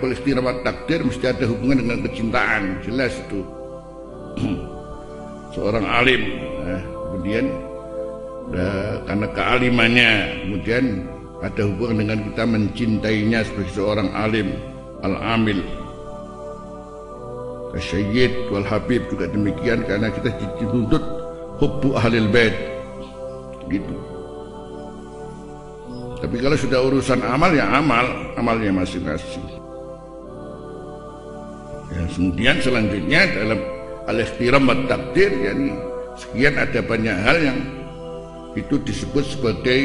hakul ikhtiar takdir mesti ada hubungan dengan kecintaan. Jelas itu. Seorang alim nah, kemudian nah, karena kealimannya kemudian ada hubungan dengan kita mencintainya sebagai seorang alim al-amil. Sayyid wal Habib juga demikian karena kita dituntut hubbu ahlil bait. Gitu. Tapi kalau sudah urusan amal ya amal amalnya masing-masing ya, kemudian selanjutnya dalam al-ikhtiram wa takdir yakni sekian ada banyak hal yang itu disebut sebagai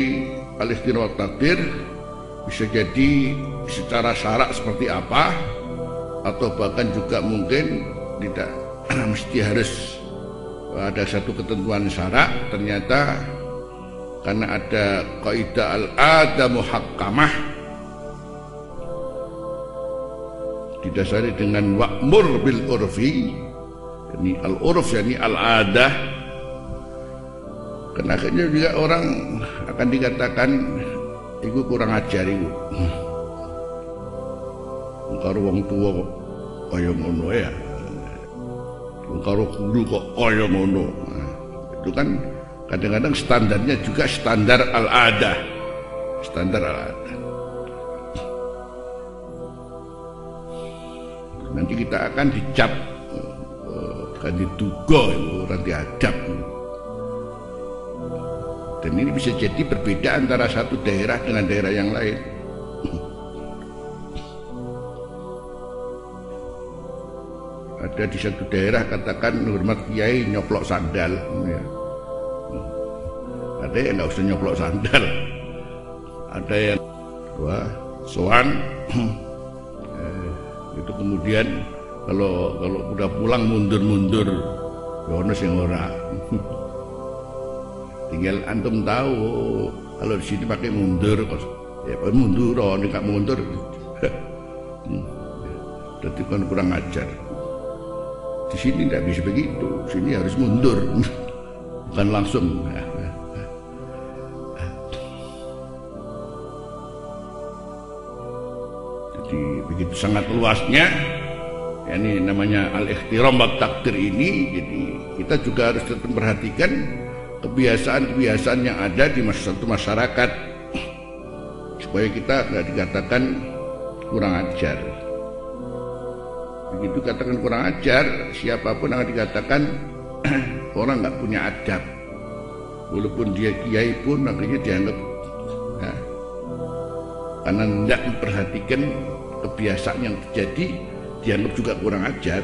al-ikhtiram wa takdir bisa jadi secara syarak seperti apa atau bahkan juga mungkin tidak mesti harus ada satu ketentuan syarak. Ternyata karena ada kaidah al-ada muhakkamah didasari dengan wa'mur bil urfi ini al-urf yani al-adah karena akhirnya juga orang akan dikatakan itu kurang ajar itu karo wong tua kaya ngono ya. Karo guru kok kaya ngono. Itu kan kadang-kadang standarnya juga standar al-ada standar al-ada nanti kita akan dicap kan diduga orang diadab. Dan ini bisa jadi berbeda antara satu daerah dengan daerah yang lain. Ada di satu daerah katakan hormat kiai nyoplok sandal ya. ada yang nggak usah nyoplok sandal. Ada yang wah soan itu kemudian kalau kalau udah pulang mundur-mundur ya ono sing ora. Tinggal antum tahu kalau di sini pakai mundur ya mundur oh ini mundur. Jadi kan kurang ajar. Di sini tidak bisa begitu sini harus mundur. Bukan langsung jadi begitu sangat luasnya ya ini namanya al-ikhtiram takdir ini jadi kita juga harus tetap perhatikan kebiasaan-kebiasaan yang ada di satu masyarakat. Supaya kita tidak dikatakan kurang ajar. Begitu katakan kurang ajar siapa pun akan dikatakan orang nggak punya adab. Walaupun dia kiai pun akhirnya dianggap karena tidak memperhatikan kebiasaan yang terjadi dianggap juga kurang ajar.